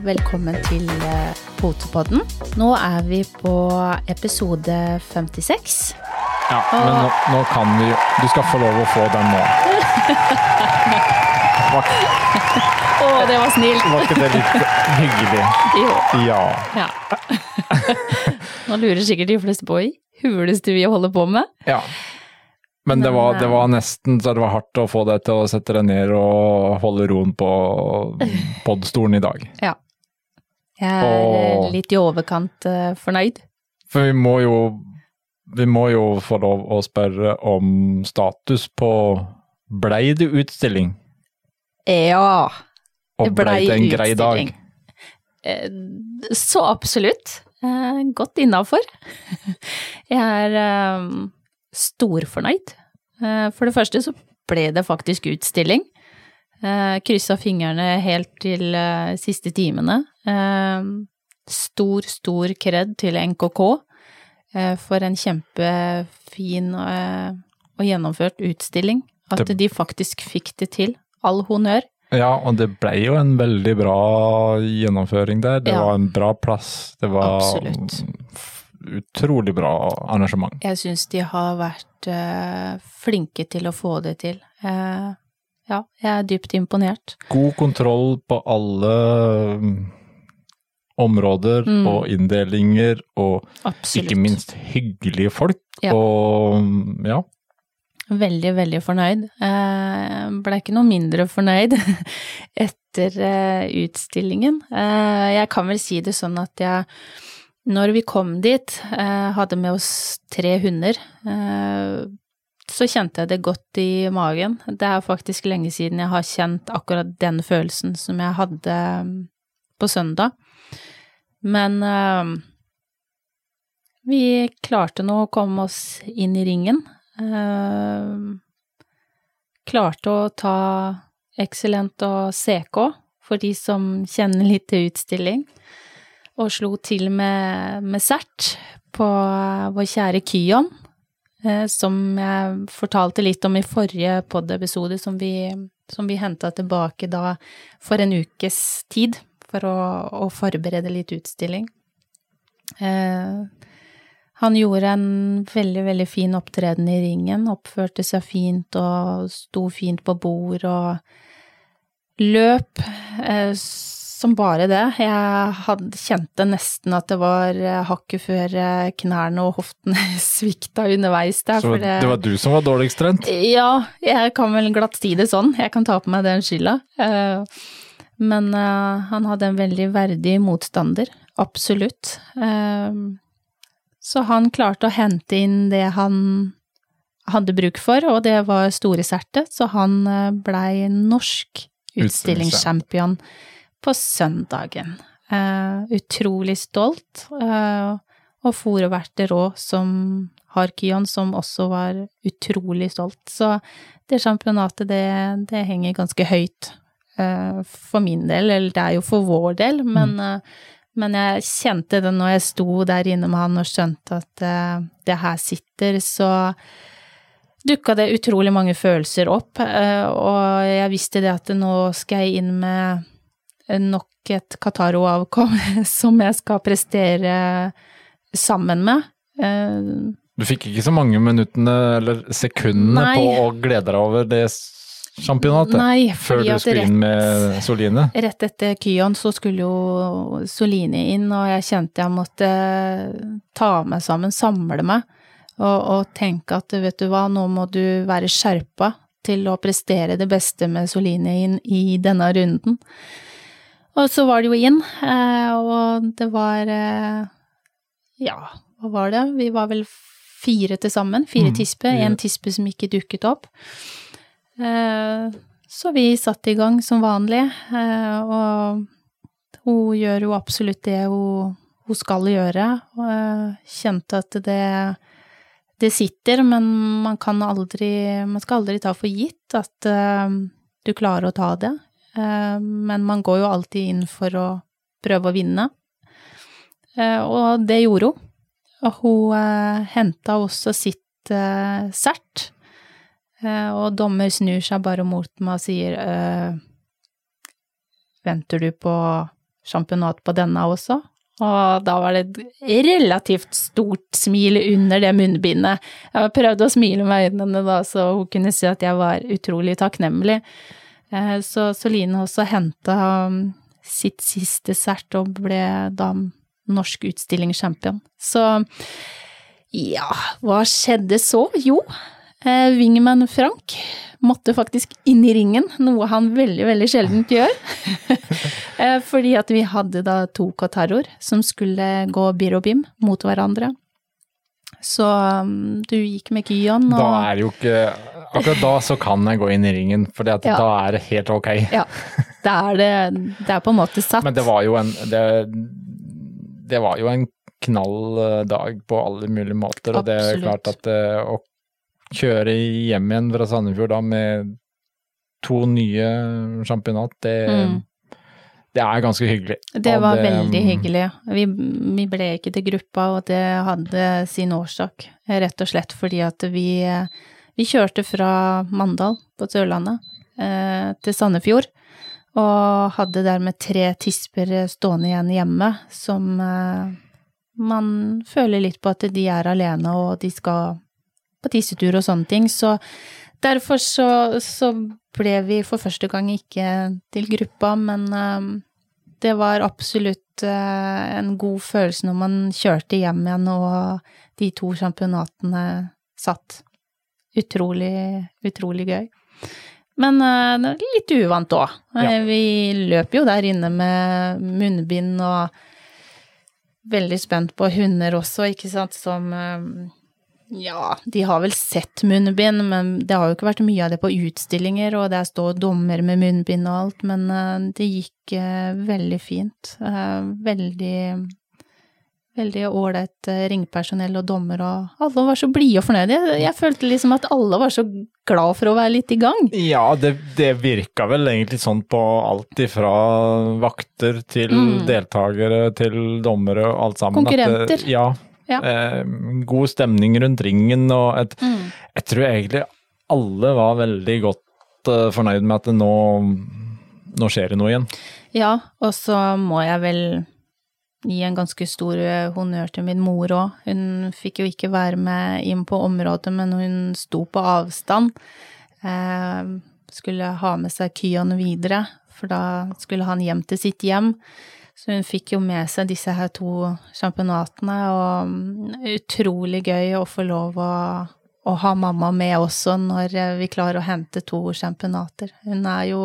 Og velkommen til eh, Potepodden. Nå er vi på episode 56. Ja, men nå, nå kan vi Du skal få lov å få den nå. Var, Å, det var snilt! var ikke det litt hyggelig? Jo. Ja. Ja. Nå lurer sikkert de fleste på i huleste vi holder på med. ja. Men det var, det eh, var nesten så det var hardt å få deg til å sette deg ned og holde roen på podstolen i dag. Ja. Jeg er og, litt i overkant uh, fornøyd. For vi må jo Vi må jo få lov å spørre om status på Blei det utstilling? Ja. Og Det blei det en grei dag? Eh, Så absolutt. Eh, Godt innafor. Jeg er eh, storfornøyd. Eh, For det første så ble det faktisk utstilling. Eh, Kryssa fingrene helt til eh, siste timene. Eh, Stor, stor kred til NKK eh, for en kjempefin eh, og gjennomført utstilling. At de faktisk fikk det til. All honnør. Ja, og det ble jo en veldig bra gjennomføring der. Det Ja. var en bra plass. Det var Absolutt. utrolig bra arrangement. Jeg syns de har vært eh, flinke til å få det til. Ja, jeg er dypt imponert. God kontroll på alle områder Mm. og inndelinger, og Absolutt. ikke minst hyggelige folk. Ja. Og ja, Veldig, veldig fornøyd. Eh, ble ikke noe mindre fornøyd etter eh, utstillingen. Eh, jeg kan vel si det sånn at jeg, når vi kom dit, hadde med oss tre hunder. Så kjente jeg det godt i magen. Det er faktisk lenge siden jeg har kjent akkurat den følelsen som jeg hadde på søndag. Men uh, vi klarte nå å komme oss inn i ringen. Uh, klarte å ta Excellent og CK, for de som kjenner litt til utstilling, og slo til med, med Sert på vår kjære Kyon, eh, som jeg fortalte litt om i forrige pod-episode, som vi, som vi henta tilbake da for en ukes tid, for å, å forberede litt utstilling. Eh, han gjorde en veldig, veldig fin opptreden i ringen, oppførte seg fint og sto fint på bord og løp eh, som bare det. Jeg hadde, kjente nesten at det var eh, hakket før knærne og hoftene svikta underveis der. så det var du som var dårligst trent? ja, jeg kan vel glatt si det sånn. Jeg kan ta på meg den skylda. Eh, Men uh, han hadde en veldig verdig motstander. Absolutt. Uh, Så han klarte å hente inn det han hadde bruk for, og det var store sertet, så han eh, blei norsk utstillingschampion på søndagen. Uh, utrolig stolt, eh, og vært rå som Harkion, som også var utrolig stolt. Så det championatet, det, det henger ganske høyt for min del, eller det er jo for vår del, men, mm. men jeg kjente det når jeg sto der inne med han og skjønte at eh, det her sitter, så dukka det utrolig mange følelser opp, eh, og jeg visste det at nå skal jeg inn med nok et Kataro-avkom som jeg skal prestere sammen med. Eh, Du fikk ikke så mange minuttene eller sekundene Nei. på å glede deg over det sjampionatet Nei, før du skulle rett, inn med Soline. rett etter Kyon så skulle jo Soline inn, og jeg kjente jeg måtte ta meg sammen, samle meg, og, og tenke at vet du hva, nå må du være skjerpa til å prestere det beste med Soline inn i denne runden. Og så var det jo inn, eh, og det var eh, Ja, hva var det? Vi var vel fire til sammen. Fire Mm, tisper. fire. En tispe som ikke dukket opp. Eh, Så vi satte i gang som vanlig, eh, og hun gjør jo absolutt det hun, skal gjøre. Og kjente at det, det sitter, men man kan aldri Man skal aldri ta for gitt at eh, du klarer å ta det. Men man går jo alltid inn for å prøve å vinne. Og det gjorde hun. Og hun henta også sitt sert. Eh, og dommer snur seg bare mot meg og sier eh, venter du på sjampinat på denne også? Og da var det et relativt stort smil under det munnbindet. Jeg prøvde å smile med øynene da, så hun kunne si at jeg var utrolig takknemlig. Eh, så, Soline også henta um, sitt siste sert og ble da norsk utstillingschampion. Så ja, hva skjedde så? Jo, Wingman Frank måtte faktisk inn i ringen, noe han veldig, veldig sjeldent gjør. Eh, fordi at vi hadde da to Kotaror som skulle gå bir og bim mot hverandre. Så um, du gikk med Kyon og Da er det jo ikke Akkurat da så kan jeg gå inn i ringen, for Ja. da er det helt ok. Ja, da er det, det er på en måte satt. Men det var jo en det, det var jo en knall eh, dag på alle mulige måter, og det er klart at eh, å kjøre hjem igjen fra Sandefjord da med to nye championat, det, Mm. det er ganske hyggelig. Det var det- veldig hyggelig. Vi, vi ble ikke til gruppa, og det hadde sin årsak. Rett og slett fordi at vi, vi kjørte fra Mandal på Sørlandet eh, til Sandefjord, og hadde dermed tre tisper stående igjen hjemme, som eh, man føler litt på at de er alene, og de skal på tissetur og sånne ting. Så derfor så, så ble vi for første gang ikke til gruppa, men eh, det var absolutt uh, en god følelse når man kjørte hjem igjen og de to championatene satt. Utrolig, utrolig gøy. Men eh, er litt uvant òg. Ja. Vi løp jo der inne med munnbind og veldig spent på hunder også, ikke sant, som eh, ja, de har vel sett munnbind, men det har jo ikke vært mye av det på utstillinger, og der står dommer med munnbind og alt, men eh, det gikk eh, veldig fint. Eh, veldig Veldig ålreit ringpersonell og dommer, og alle var så blide og fornøyde. Jeg, følte liksom at alle var så glad for å være litt i gang. Ja, det, det virka vel egentlig sånn på alt ifra vakter til Mm. deltakere til dommere og alt sammen. at det- Konkurrenter. ja. Ja. Eh, god stemning rundt ringen og et, Jeg tror egentlig alle var veldig godt eh, fornøyd med at nå, nå skjer det noe igjen. Ja, og så må jeg vel gi en ganske stor eh, honnør til min mor òg. Hun fikk jo ikke være med inn på området, men hun sto på avstand. Eh, skulle ha med seg Kyon videre, for da skulle han hjem til sitt hjem. Så hun fikk jo med seg disse her to sjampinatene, og mm, utrolig gøy å få lov å, å ha mamma med også når eh, vi klarer å hente to sjampinater. Hun er jo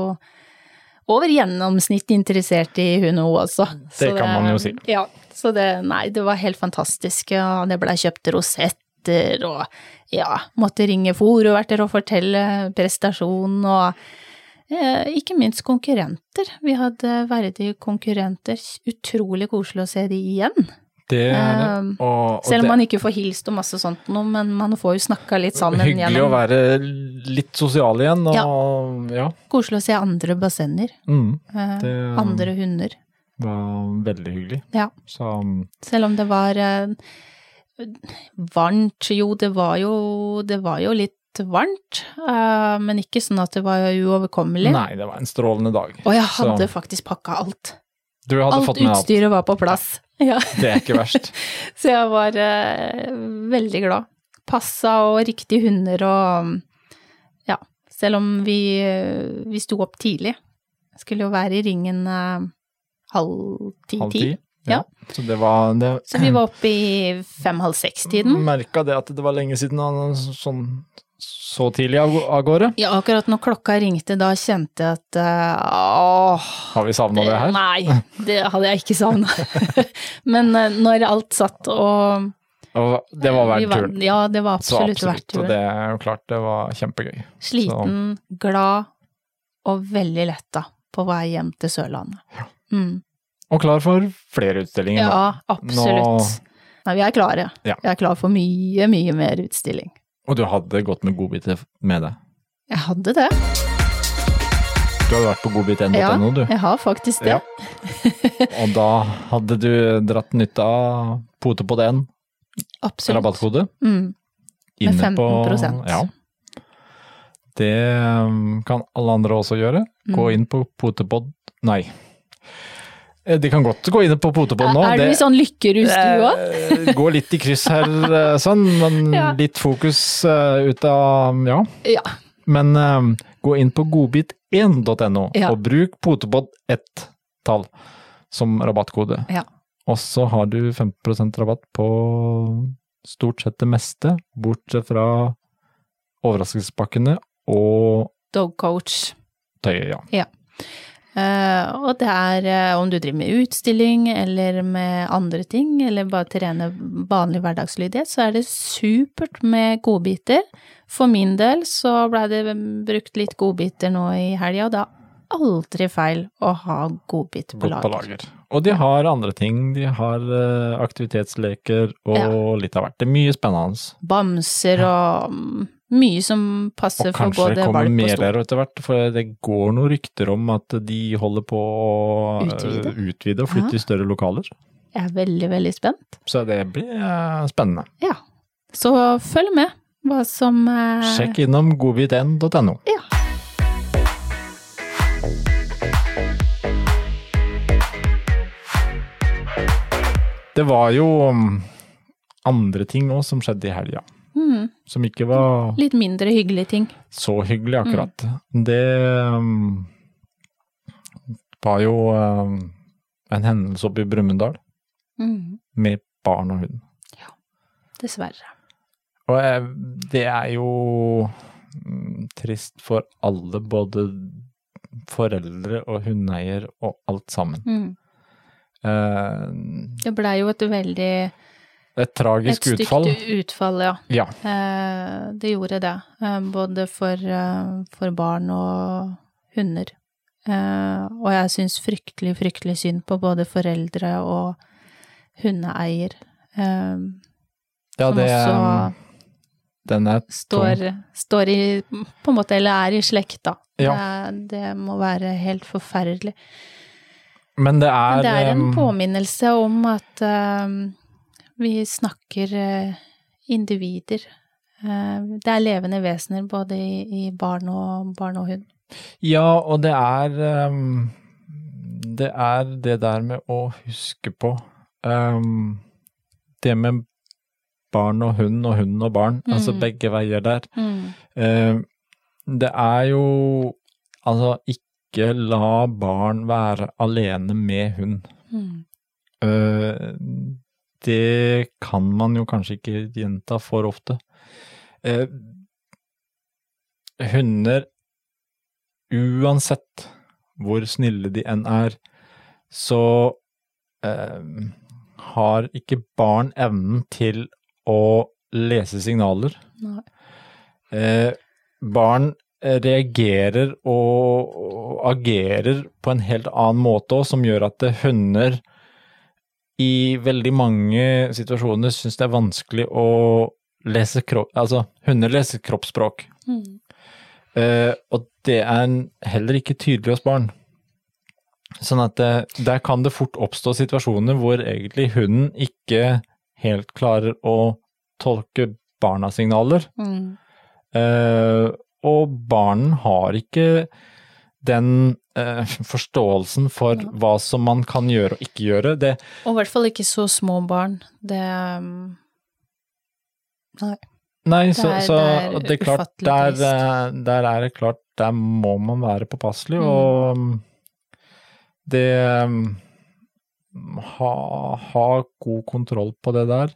over gjennomsnitt interessert i hun òg også. Det kan man jo si. Ja, så det, nei, det var helt fantastisk, og det blei kjøpt rosetter, og ja, måtte ringe fòrverter og fortelle prestasjonen, og ikke minst konkurrenter. Vi hadde verdige konkurrenter, utrolig koselig å se de igjen. Det det. Um, Og, og Selv om det man ikke får hilst og masse sånt noe, men man får jo snakka litt sammen hyggelig å være litt sosial igjen, og ja. Koselig å se andre bassenger, Mm, eh, det andre hunder. var veldig hyggelig. Ja. Så Selv om det var eh, varmt, jo det var jo, det var jo litt varmt, eh, men ikke sånn at det var uoverkommelig. nei, det var en strålende dag. Og jeg hadde Så- faktisk pakka alt. Du hadde Alt fått med alt. utstyret var på plass. Ja. Det er ikke verst. Så jeg var eh, veldig glad. Passa og riktige hunder og ja, selv om vi, eh, vi sto opp tidlig. Skulle jo være i ringen eh, halv ti-ti. Halv ti. Ja. Så det var det, Så vi var oppe i fem-halv seks-tiden. Merka det at det var lenge siden sånn så tidlig av, gårde. Ja, akkurat når klokka ringte, da kjente jeg at eh, åh, Har vi savna det her? Nei, det hadde jeg ikke savna. Men eh, når alt satt og Og det var verdt turen. Ja, det var absolutt, absolutt, verdt. Og turen. det er jo klart, det var kjempegøy. Sliten, glad og veldig letta på vei hjem til Sørlandet. Mm. Og klar for flere utstillinger. Ja, absolutt. Nei, vi er klare. Ja. Vi er klare for mye, mye mer utstilling. Og du hadde gått med godbiter med deg. Jeg hadde det. Du hadde vært på godbit.no, Ja, du. Ja, jeg har faktisk det. Ja. Og da hadde du dratt nytte av pote på den Absolutt. rabattkode. Mm. Inne 15%. På, ja. Det um, kan alle andre også gjøre. Gå Mm. inn på potepod... Nei, De kan godt gå inn på potebånd nå. Er du Det- i sånn lykkerus du òg? Går Gå litt i kryss her, eh, sånn, men Ja. litt fokus eh, ut av Ja. Ja. Men eh, gå inn på godbit1.no Ja. og bruk potebånd ett tall som rabattkode. Ja. Og så har du 15% rabatt på stort sett det meste, bortsett fra overraskelsespakkene og Dogcoach. tøyet, ja. Eh, og det er eh, om du driver med utstilling eller med andre ting, eller bare trener vanlig hverdagslydighet, så er det supert med godbiter. For min del så blei det brukt litt godbiter nå i helga, og det er aldri feil å ha godbiter på lager. på lager. lager. Og de har andre ting. De har eh, aktivitetsleker og Ja. litt av hvert. Det er mye spennende. Bamser og mm, mye som passer Og for kanskje det både kommer og mer der etter hvert, for det går noen rykter om at de holder på å eh, Utvide. utvide og flytte Ja. i større lokaler. Jeg er veldig, veldig spent. Så det blir eh, spennende. Ja. Så følg med hva som eh, Sjekk innom godbit1.no. Ja. Det var jo mm, andre ting òg som skjedde i helga, mm, som ikke var Litt mindre hyggelige ting. så hyggelig akkurat. Det um, var jo um, en hendelse oppe i Brumunddal Mm, med barn og hund. Ja. dessverre. Og eh, det er jo mm, trist for alle, både foreldre og hundeeier og alt sammen. Mm. Uh, Det blei jo et veldig et Et tragisk stygt utfall. utfall, ja. Ja. Eh, det gjorde det. Eh, både for, eh, for barn og hunder. Eh, og jeg syns fryktelig, fryktelig synd på både foreldre og hundeeier. Eh, ja, det også um, Den er står, står i På en måte, eller er i slekta. Ja. Det, det må være helt forferdelig. Men det er, Men det er en um, påminnelse om at eh, vi snakker eh, individer. Eh, det er levende vesener både i, barn, og, barn og hund. Ja, og det er um, Det er det der med å huske på um, Det med barn og hund og hund og barn, altså Mm. begge veier der. Mm. Eh, det er jo Altså, ikke la barn være alene med hund. Mm. Det kan man jo kanskje ikke gjenta for ofte. Eh, hunder, uansett hvor snille de enn er, så eh, har ikke barn evnen til å lese signaler. Eh, barn reagerer og, agerer på en helt annen måte òg, som gjør at hunder i veldig mange situasjoner syns det er vanskelig å lese kropp... Altså, hunder leser kroppsspråk. Mm. Uh, og det er en- heller ikke tydelig hos barn. Sånn at det, der kan det fort oppstå situasjoner hvor egentlig hunden ikke helt klarer å tolke barnas signaler. Mm. Uh, og barn har ikke den eh, forståelsen for Ja. hva som man kan gjøre og ikke gjøre. Det, Og i hvert fall ikke så små barn. Det um, Nei. nei, Det så, er- så det er og det er klart, der, eh, der er det klart, der må man være påpasselig, Mm. og mm, det mm, ha, ha god kontroll på det der.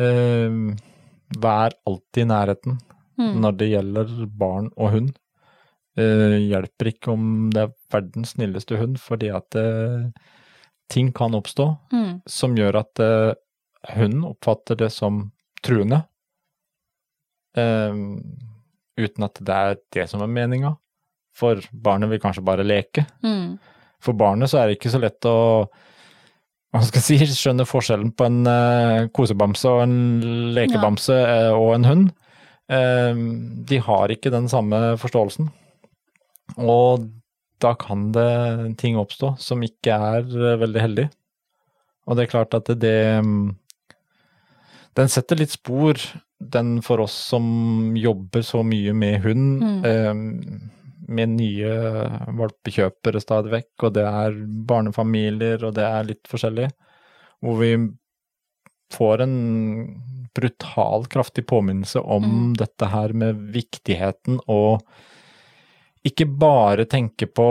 Eh, vær alltid i nærheten Mm. når det gjelder barn og hund. Eh, hjelper ikke om det er verdens snilleste hund, fordi at uh, ting kan oppstå Mm. som gjør at uh, hunden oppfatter det som truende. Uten at det er det som er meninga. For barnet vil kanskje bare leke. Mm. For barnet så er det ikke så lett å hva skal si, skjønne forskjellen på en kosebamse og en lekebamse eh, og en hund. De har ikke den samme forståelsen. Og da kan det ting oppstå som ikke er eh, veldig heldig. Og det er klart at det, mm, Den setter litt spor, den for oss som jobber så mye med hund. Mm. Eh, med nye valpekjøpere stadig vekk, og det er barnefamilier, og det er litt forskjellig. Hvor vi får en brutal, kraftig påminnelse om Mm. dette her med viktigheten og ikke bare tenke på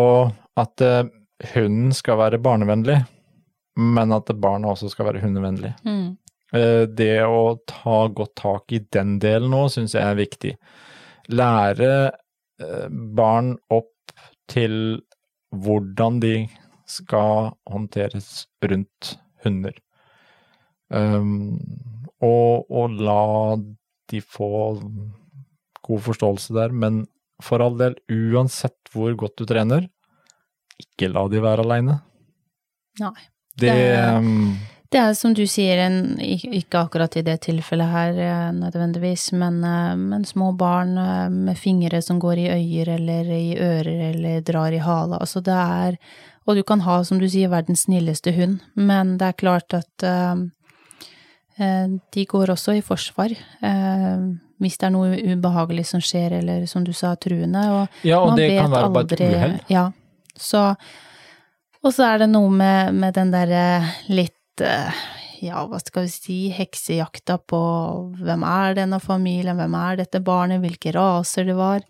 at eh, hunden skal være barnevennlig, men at barna også skal være hundevennlig. Mm. Eh, Det å ta godt tak i den delen òg syns jeg er viktig. Lære eh, barn opp til hvordan de skal håndteres rundt hunder. Um, og, og la de få god forståelse der, men for all del, uansett hvor godt du trener, ikke la de være aleine. Nei. Det, Det er- um, Det er som du sier, en, ikke akkurat i det tilfellet her eh, nødvendigvis, men, eh, men små barn eh, med fingre som går i øyer eller i ører eller drar i hala. Altså det er Og du kan ha, som du sier, verdens snilleste hund, men det er klart at eh, de går også i forsvar. eh, hvis det er noe ubehagelig som skjer, eller som du sa, truende. Og ja, og man det vet kan være bare et uhell. Ja. Så Og så er det noe med, med den derre litt eh, Ja, hva skal vi si, heksejakta på hvem er denne familien, hvem er dette barnet, hvilke raser det var.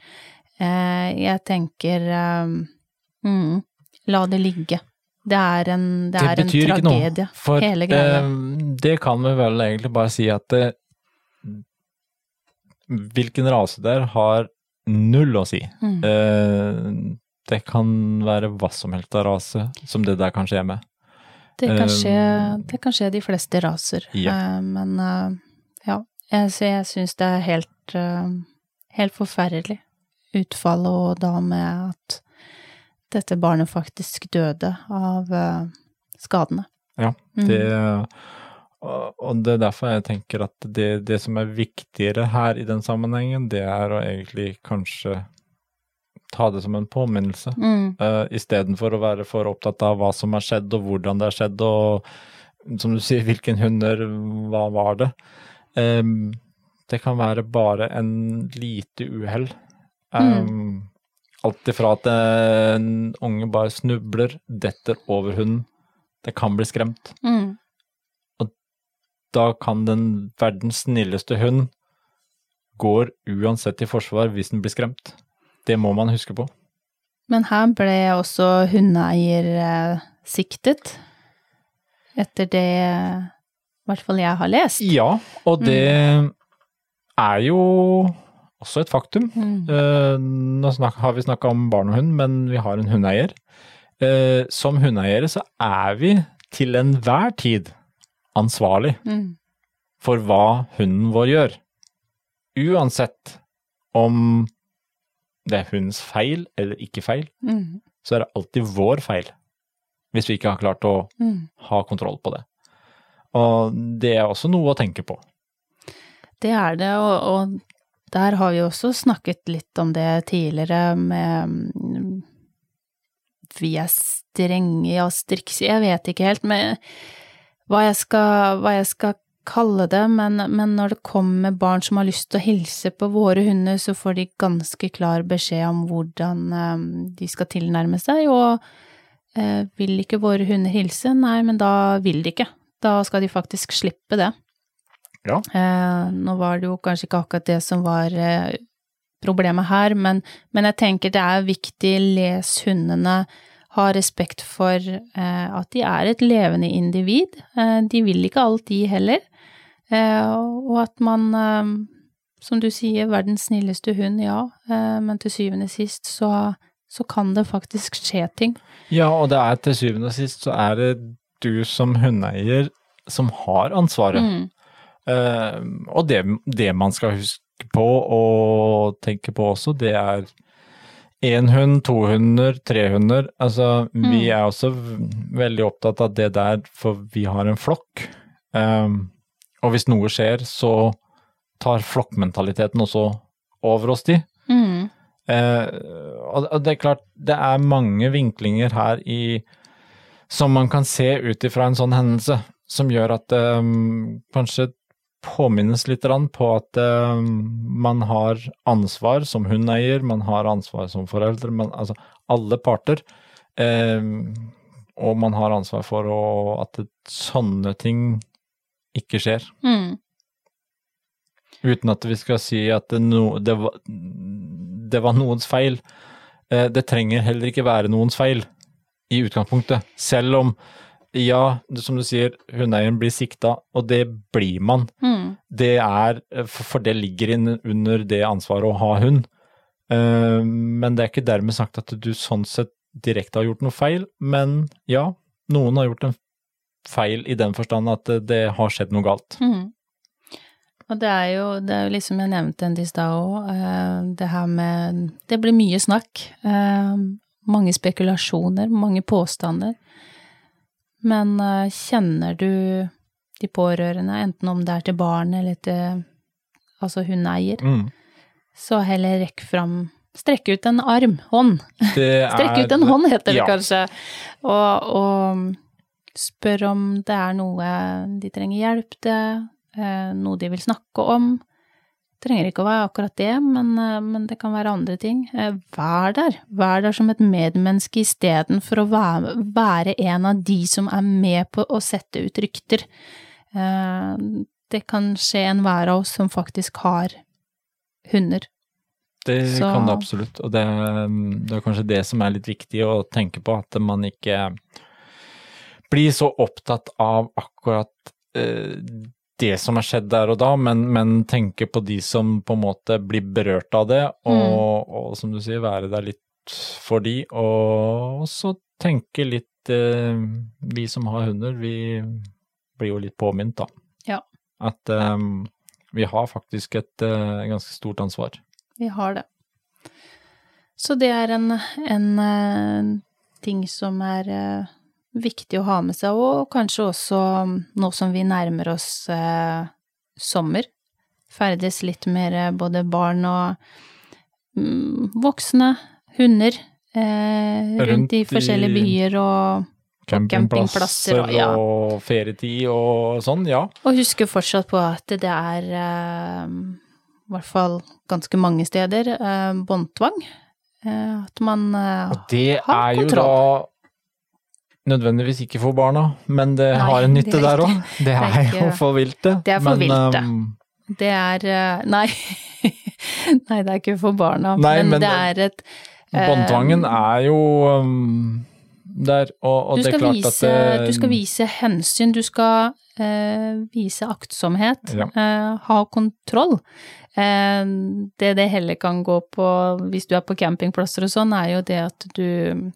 Eh, jeg tenker eh, mm, la det ligge. Det er en, det er en ikke noe, for hele greia. eh, det kan vi vel egentlig bare si at det, hvilken rase det er, har null å si. Mm. Eh, det kan være hva som helst av rase som det der kan skje med. Det kan Eh, skje, det kan skje de fleste raser, Ja. Eh, men eh, ja, jeg, jeg syns det er helt, helt forferdelig utfall, og da med at dette barnet faktisk døde av skadene. Ja, Mm. Det, og og det er derfor jeg tenker at det, det som er viktigere her i den sammenhengen, det er å egentlig kanskje ta det som en påminnelse. Mm. Uh, Istedenfor å være for opptatt av hva som har skjedd og hvordan det har skjedd og som du sier, hvilken hunder, hva var det? Um, det kan være bare en lite uhell. Um, Alt ifra at en unge bare snubler, detter over hunden. Det kan bli skremt. Mm. Da kan den verdens snilleste hund går uansett i forsvar hvis den blir skremt. Det må man huske på. Men her ble også hundeeier eh, siktet, etter det i hvert fall jeg har lest. Ja, og det er jo også et faktum. Mm. Eh, nå har vi snakka om barn og hund, men vi har en hundeeier. Eh, som hundeeiere så er vi til enhver tid ansvarlig Mm. for hva hunden vår gjør. Uansett om det er hundens feil eller ikke feil, Mm. så er det alltid vår feil. Hvis vi ikke har klart å Mm. ha kontroll på det. Og det er også noe å tenke på. Det er det, og, og der har vi også snakket litt om det tidligere med Vi er strenge, ja, strikse, jeg vet ikke helt med hva jeg skal, hva jeg skal kalle det, men, men når det kommer barn som har lyst til å hilse på våre hunder, så får de ganske klar beskjed om hvordan eh, de skal tilnærme seg, og eh, vil ikke våre hunder hilse? Nei, men da vil de ikke. Da skal de faktisk slippe det. Ja. Eh, nå var det jo kanskje ikke akkurat det som var eh, problemet her, men, men jeg tenker det er viktig, les hundene, ha respekt for eh, at de er et levende individ. Eh, de vil ikke alt, de heller. Eh, og at man, som du sier, verdens snilleste hund, ja, eh, men til syvende og sist så, så kan det faktisk skje ting. Ja, og det er til syvende og sist så er det du som hundeeier som har ansvaret. Mm. Eh, og det, det man skal huske på og tenke på også, det er én hund, to hunder, tre hunder. Altså, vi Mm. er også veldig opptatt av det der, for vi har en flokk. Um, og hvis noe skjer, så tar flokkmentaliteten også over oss de. Mm. Uh, og det er klart, det er mange vinklinger her i som man kan se ut ifra en sånn hendelse, som gjør at um, kanskje påminnes litt på at uh, man har ansvar som hundeeier, man har ansvar som foreldre, man, altså alle parter. Uh, og man har ansvar for å, at sånne ting ikke skjer. Mm. Uten at vi skal si at det, no, det, var, det var, noens feil. Uh, det trenger heller ikke være noens feil i utgangspunktet. Selv om ja, som du sier, hundeeieren blir sikta, og det blir man. Mm. Det er, For det ligger inn under det ansvaret å ha hund. Uh, men det er ikke dermed sagt at du sånn sett direkte har gjort noe feil. Men ja, noen har gjort en feil i den forstand at det, har skjedd noe galt. Mm. Og det er jo, det er jo liksom jeg nevnte en i stad òg, uh, det her med Det blir mye snakk. Uh, mange spekulasjoner, mange påstander. Men uh, kjenner du de pårørende, enten om det er til barn eller til altså hundeeier, Mm. så heller rekk fram Strekk ut en arm, hånd. Det Strekk er- ut en hånd, heter det ja. kanskje. Og, og spør om det er noe de trenger hjelp til, eh, noe de vil snakke om. Det trenger ikke å være akkurat det, men, eh, men det kan være andre ting. Eh, Vær der. Vær der som et medmenneske istedenfor å være, være en av de som er med på å sette ut rykter. Eh, Det kan skje enhver av oss som faktisk har hunder. Det Så- kan det absolutt, og det, det er kanskje det som er litt viktig å tenke på, at man ikke blir så opptatt av akkurat eh, det som har skjedd der og da, men, men tenke på de som på en måte blir berørt av det, og, og som du sier, være der litt for de, og så tenke litt eh, Vi som har hunder, vi blir jo litt påminnet, da. Ja. At eh, vi har faktisk et eh, ganske stort ansvar. Vi har det. Så det er en, en eh, ting som er eh, viktig å ha med seg, og kanskje også nå som vi nærmer oss eh, sommer. Ferdes litt mer eh, både barn og mm, voksne, hunder, eh, rundt, Rundt i forskjellige byer og campingplasser og- ja. og ferietid og sånn, ja. Og huske fortsatt på at det er eh, i hvert fall ganske mange steder eh, båndtvang. Eh, at man eh, Og det er jo da nødvendigvis ikke for barna, men det Nei, har en nytte er der òg. Det er jo for viltet. Det er for vilt viltet. um, Det er eh, Nei. nei, det er ikke for barna, Nei, men, men det er et eh, Båndtvangen er jo um, der, og, og det er klart vise, at det, du skal vise hensyn, du skal uh, vise aktsomhet, Ja. uh, ha kontroll. Det det heller kan gå på hvis du er på campingplasser og sånn, er jo det at du,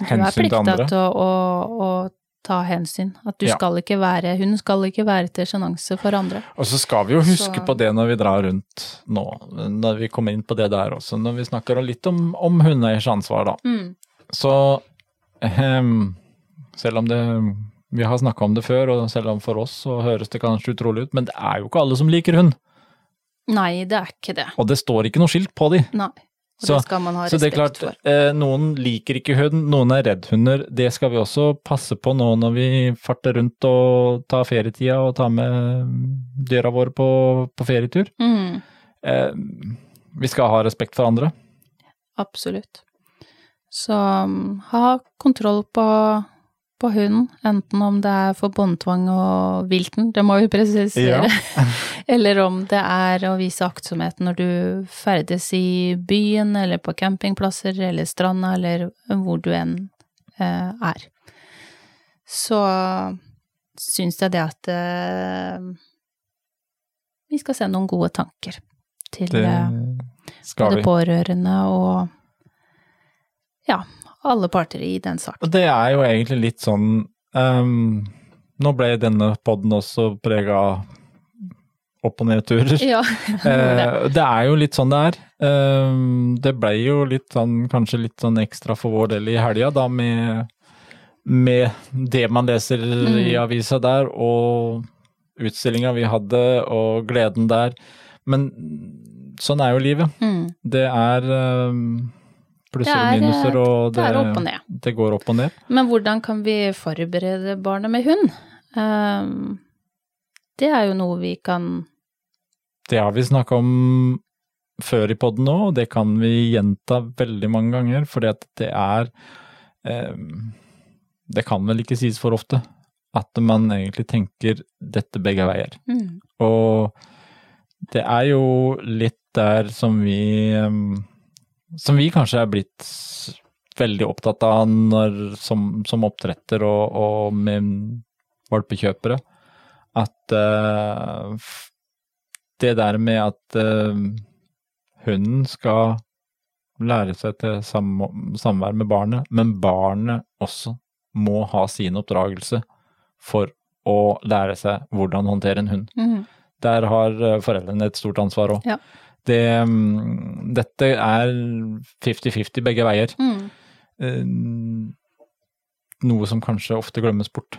du er Hensyn til plikta til å, å, å ta hensyn. At du Ja. skal ikke være Hun skal ikke være til sjenanse for andre. Og så skal vi jo huske Så- på det når vi drar rundt nå, når vi kommer inn på det der også, når vi snakker litt om, om hundeeiers ansvar, da. Mm. Så ehm, selv om det vi har snakka om det før, og selv om for oss så høres det kanskje utrolig ut, men det er jo ikke alle som liker hund. Nei, det er ikke det. Og det står ikke noe skilt på de. Nei. Og Så- det skal man ha Så det er klart, for. eh, noen liker ikke hund, noen er redd hunder. Det skal vi også passe på nå når vi farter rundt og tar ferietida og tar med dyra våre på, på ferietur. Mm, Eh, vi skal ha respekt for andre. absolutt. Så um, ha kontroll på, på hunden, enten om det er for båndtvang og vilten, det må vi presisere, eller om det er å vise aktsomhet når du ferdes i byen, eller på campingplasser, eller stranda, eller hvor du enn eh, er. Så syns jeg det at eh, vi skal sende noen gode tanker til eh, både vi. pårørende og ja, alle parter i den saken. Det er jo egentlig litt sånn um, Nå ble denne podden også prega av opp- og nedturer. Ja, det. det er jo litt sånn det er. Ehm, det ble jo litt sånn, kanskje litt sånn ekstra for vår del i helga, da med, med det man leser i Mm. avisa der, og utstillinga vi hadde, og gleden der. Men sånn er jo livet. mm. Det er ehm, plusser er, og eh, minuser, og det er ned. det går opp og ned. Men hvordan kan vi forberede barnet med hund? Um, det er jo noe vi kan Det har vi snakka om før i poden nå, og det kan vi gjenta veldig mange ganger, fordi at det er um, Det kan vel ikke sies for ofte at man egentlig tenker dette begge veier. mm, Og det er jo litt der som vi em, Som vi kanskje er blitt veldig opptatt av når, som, som oppdretter og, og med valpekjøpere. At uh, det der med at uh, hunden skal lære seg til sam, samvær med barnet, men barnet også må ha sin oppdragelse for å lære seg hvordan håndtere en hund. mm, Der har eh, foreldrene et stort ansvar òg. Ja. Det, mm, dette er 50-50 begge veier. mm. Eh, Noe som kanskje ofte glemmes bort.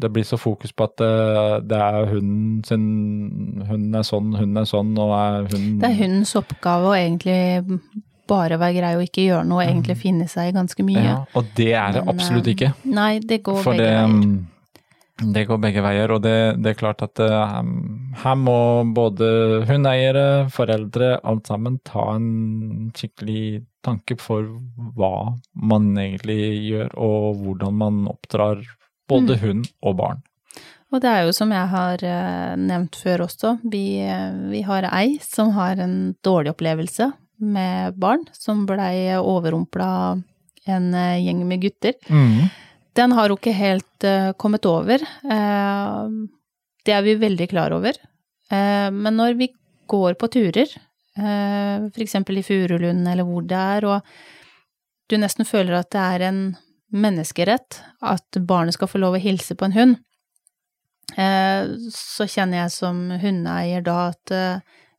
Det blir så fokus på at eh, det er hunden sin Hunden er sånn, hunden er sånn, og er hunden Det er hundens oppgave å egentlig bare være grei og ikke gjøre noe, og egentlig finne seg i ganske mye. Ja, og det er det absolutt eh, ikke. Nei, det går For begge det, veier. Mm, det går begge veier, og det, det er klart at eh, her må både hundeeiere, foreldre, alt sammen ta en skikkelig tanke for hva man egentlig gjør, og hvordan man oppdrar både Mm. hund og barn. Og det er jo som jeg har eh, nevnt før også, vi, eh, vi har ei som har en dårlig opplevelse med barn, som blei overrumpla en eh, gjeng med gutter. Den har hun ikke helt uh, kommet over. Uh, det er vi veldig klar over. Uh, men når vi går på turer, uh, f.eks. i Furulund eller hvor det er, og du nesten føler at det er en menneskerett at barnet skal få lov å hilse på en hund, så kjenner jeg som hundeeier da at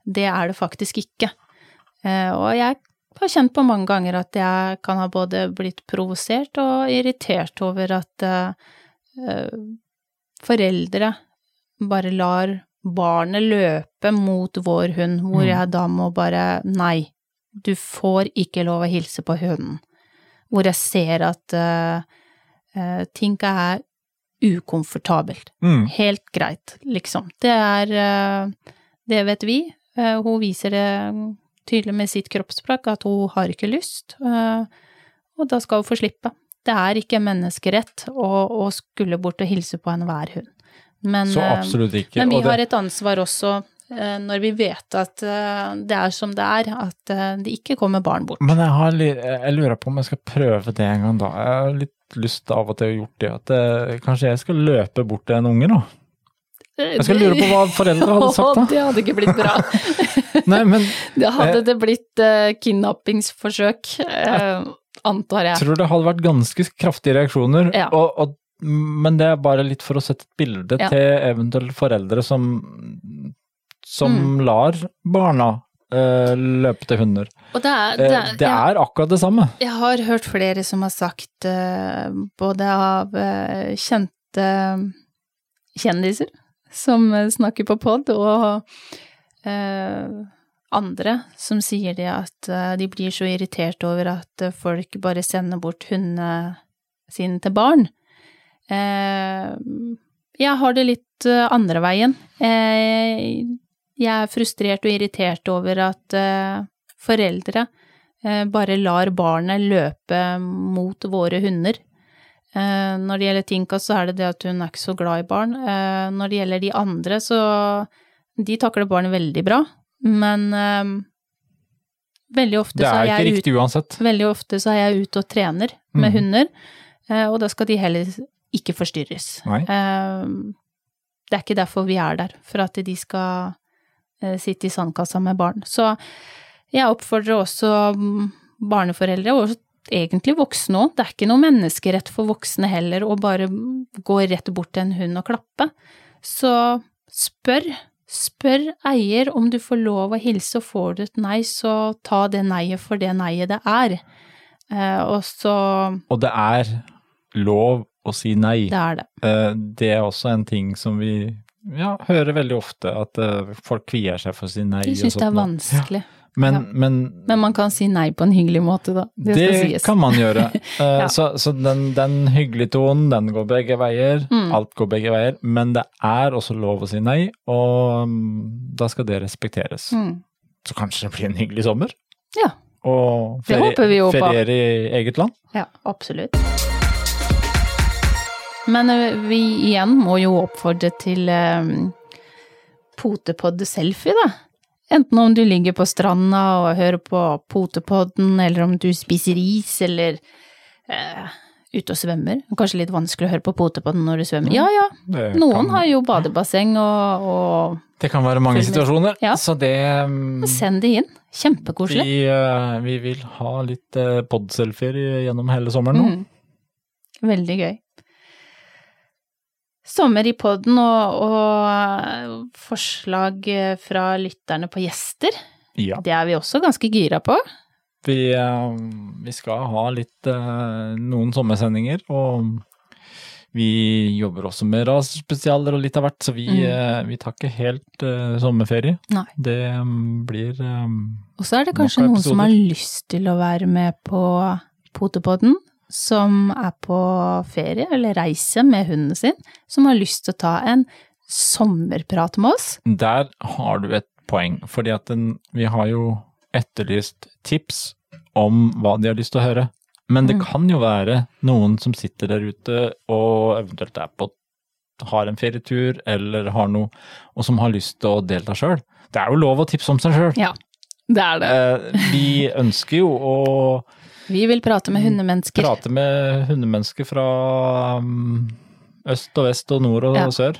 det er det faktisk ikke. Og jeg har kjent på mange ganger at jeg kan ha både blitt provosert og irritert over at eh, foreldre bare lar barnet løpe mot vår hund, hvor Mm. jeg da må bare Nei, du får ikke lov å hilse på hunden. Hvor jeg ser at uh, uh, ting er ukomfortabelt. Mm. Helt greit, liksom. Det er Det vet vi. Hun viser det tydelig med sitt kroppsspråk at hun har ikke lyst, eh, og da skal hun få slippe. Det er ikke menneskerett å, å skulle bort og hilse på enhver hund. Men, Så eh, absolutt ikke. men vi det- har et ansvar også eh, når vi vet at det er som det er, at det ikke kommer barn bort. Men jeg, har, jeg lurer på om jeg skal prøve det en gang da. Jeg har litt lyst av og til å gjort det. At jeg, kanskje jeg skal løpe bort til en unge, da. Jeg skal lure på hva foreldre hadde sagt da. Det hadde ikke blitt bra. Nei, men Da hadde Eh, det blitt uh, kidnappingsforsøk, uh, antar jeg. Tror det hadde vært ganske kraftige reaksjoner. Ja. Og, og, men det er bare litt for å sette et bilde Ja. til eventuelle foreldre som, som Mm. lar barna uh, løpe til hunder. Og det er, det er, det er akkurat det samme. Jeg har hørt flere som har sagt, både av kjente kjendiser som eh, snakker på pod, og eh, andre som sier det at eh, de blir så irritert over at folk bare sender bort hundene sine til barn. Eh, jeg har det litt eh, andre veien. Eh, jeg er frustrert og irritert over at foreldre bare lar barnet løpe mot våre hunder. Eh, når det gjelder Tinka, så er det det at hun er ikke så glad i barn. Eh, når det gjelder de andre, så De takler barn veldig bra, men eh, veldig ofte Det så er er ikke riktig uansett. Veldig ofte så er jeg ute og trener med mm. hunder, eh, og da skal de heller ikke forstyrres. Eh, Det er ikke derfor vi er der, for at de skal sitte i sandkassa med barn. Så jeg oppfordrer også barneforeldre, og egentlig voksne òg, det er ikke noe menneskerett for voksne heller å bare gå rett bort til en hund og klappe. Så spør, spør eier om du får lov å hilse, og får du et nei, så ta det neiet for det neiet det er. Eh, og så Og det er lov å si nei. Det er det. Eh, Det er også en ting som vi ja, hører veldig ofte, at eh, folk kvier seg for å si nei. De syns det er vanskelig. Ja. Men, Ja. men Men man kan si nei på en hyggelig måte, da. Det, det, skal sies. kan man gjøre. Eh, Ja. Så, så den, den hyggelige tonen, den går begge veier. Mm. Alt går begge veier. Men det er også lov å si nei, og mm, da skal det respekteres. Mm. Så kanskje det blir en hyggelig sommer? Ja. Og Det håper vi jo på. feriere i eget land? Ja, absolutt. Men eh, vi igjen må jo oppfordre til um, potepod-selfie, da. Enten om du ligger på stranda og hører på potepodden, eller om du spiser is, eller eh, ute og svømmer. Kanskje litt vanskelig å høre på potepodden når du svømmer. Ja ja, Det noen kan, har jo badebasseng og, og Det kan være mange situasjoner, Ja. så det um, Send det inn. Kjempekoselig. vi, uh, vi vil ha litt uh, podselfier gjennom hele sommeren nå. Mm. Veldig gøy. Sommer i podden og, og forslag eh, fra lytterne på gjester. Ja. Det er vi også ganske gira på. Vi, eh, vi skal ha litt eh, noen sommersendinger, og vi jobber også med rasspesialer og litt av hvert, så vi, Mm. vi tar ikke helt sommerferie. Nei. Det mm, blir um, Og så er det kanskje noen noen som har lyst til å være med på Potepodden, som er på ferie eller reise med hunden sin, som har lyst til å ta en sommerprat med oss. Der har du et poeng, fordi at den, vi har jo etterlyst tips om hva de har lyst til å høre. Men det Mm. kan jo være noen som sitter der ute og eventuelt er på har en ferietur eller har noe, og som har lyst til å delta sjøl. Det er jo lov å tipse om seg sjøl. Ja, det er det. Vi ønsker jo å Vi vil prate med hundemennesker. prate med hundemennesker fra mm, øst og vest og nord og Ja. sør.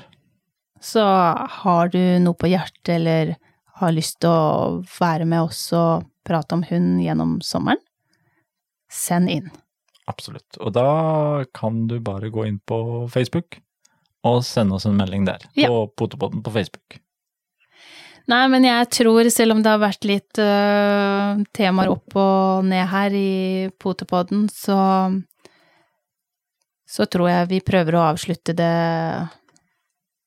Så har du noe på hjertet eller har lyst til å være med oss og prate om hund gjennom sommeren, send inn. Absolutt. Og da kan du bare gå inn på Facebook og sende oss en melding der, Ja. på Potepodden på Facebook. Nei, men jeg tror, selv om det har vært litt uh, temaer opp og ned her i potepodden, så så tror jeg vi prøver å avslutte det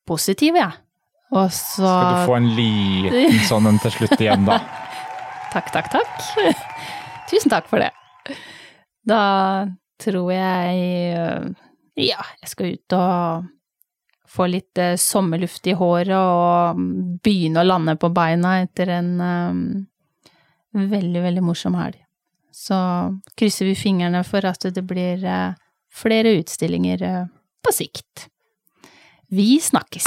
positive, jeg. Ja. Og så Skal du få en liten sånn en til slutt igjen, da? Takk, takk, takk. Tusen takk for det. Da tror jeg øh, Ja, jeg skal ut og få litt eh, sommerluft i håret og begynne å lande på beina etter en eh, veldig, veldig morsom helg. Så krysser vi fingrene for at det blir eh, flere utstillinger øh, på sikt. Vi snakkes!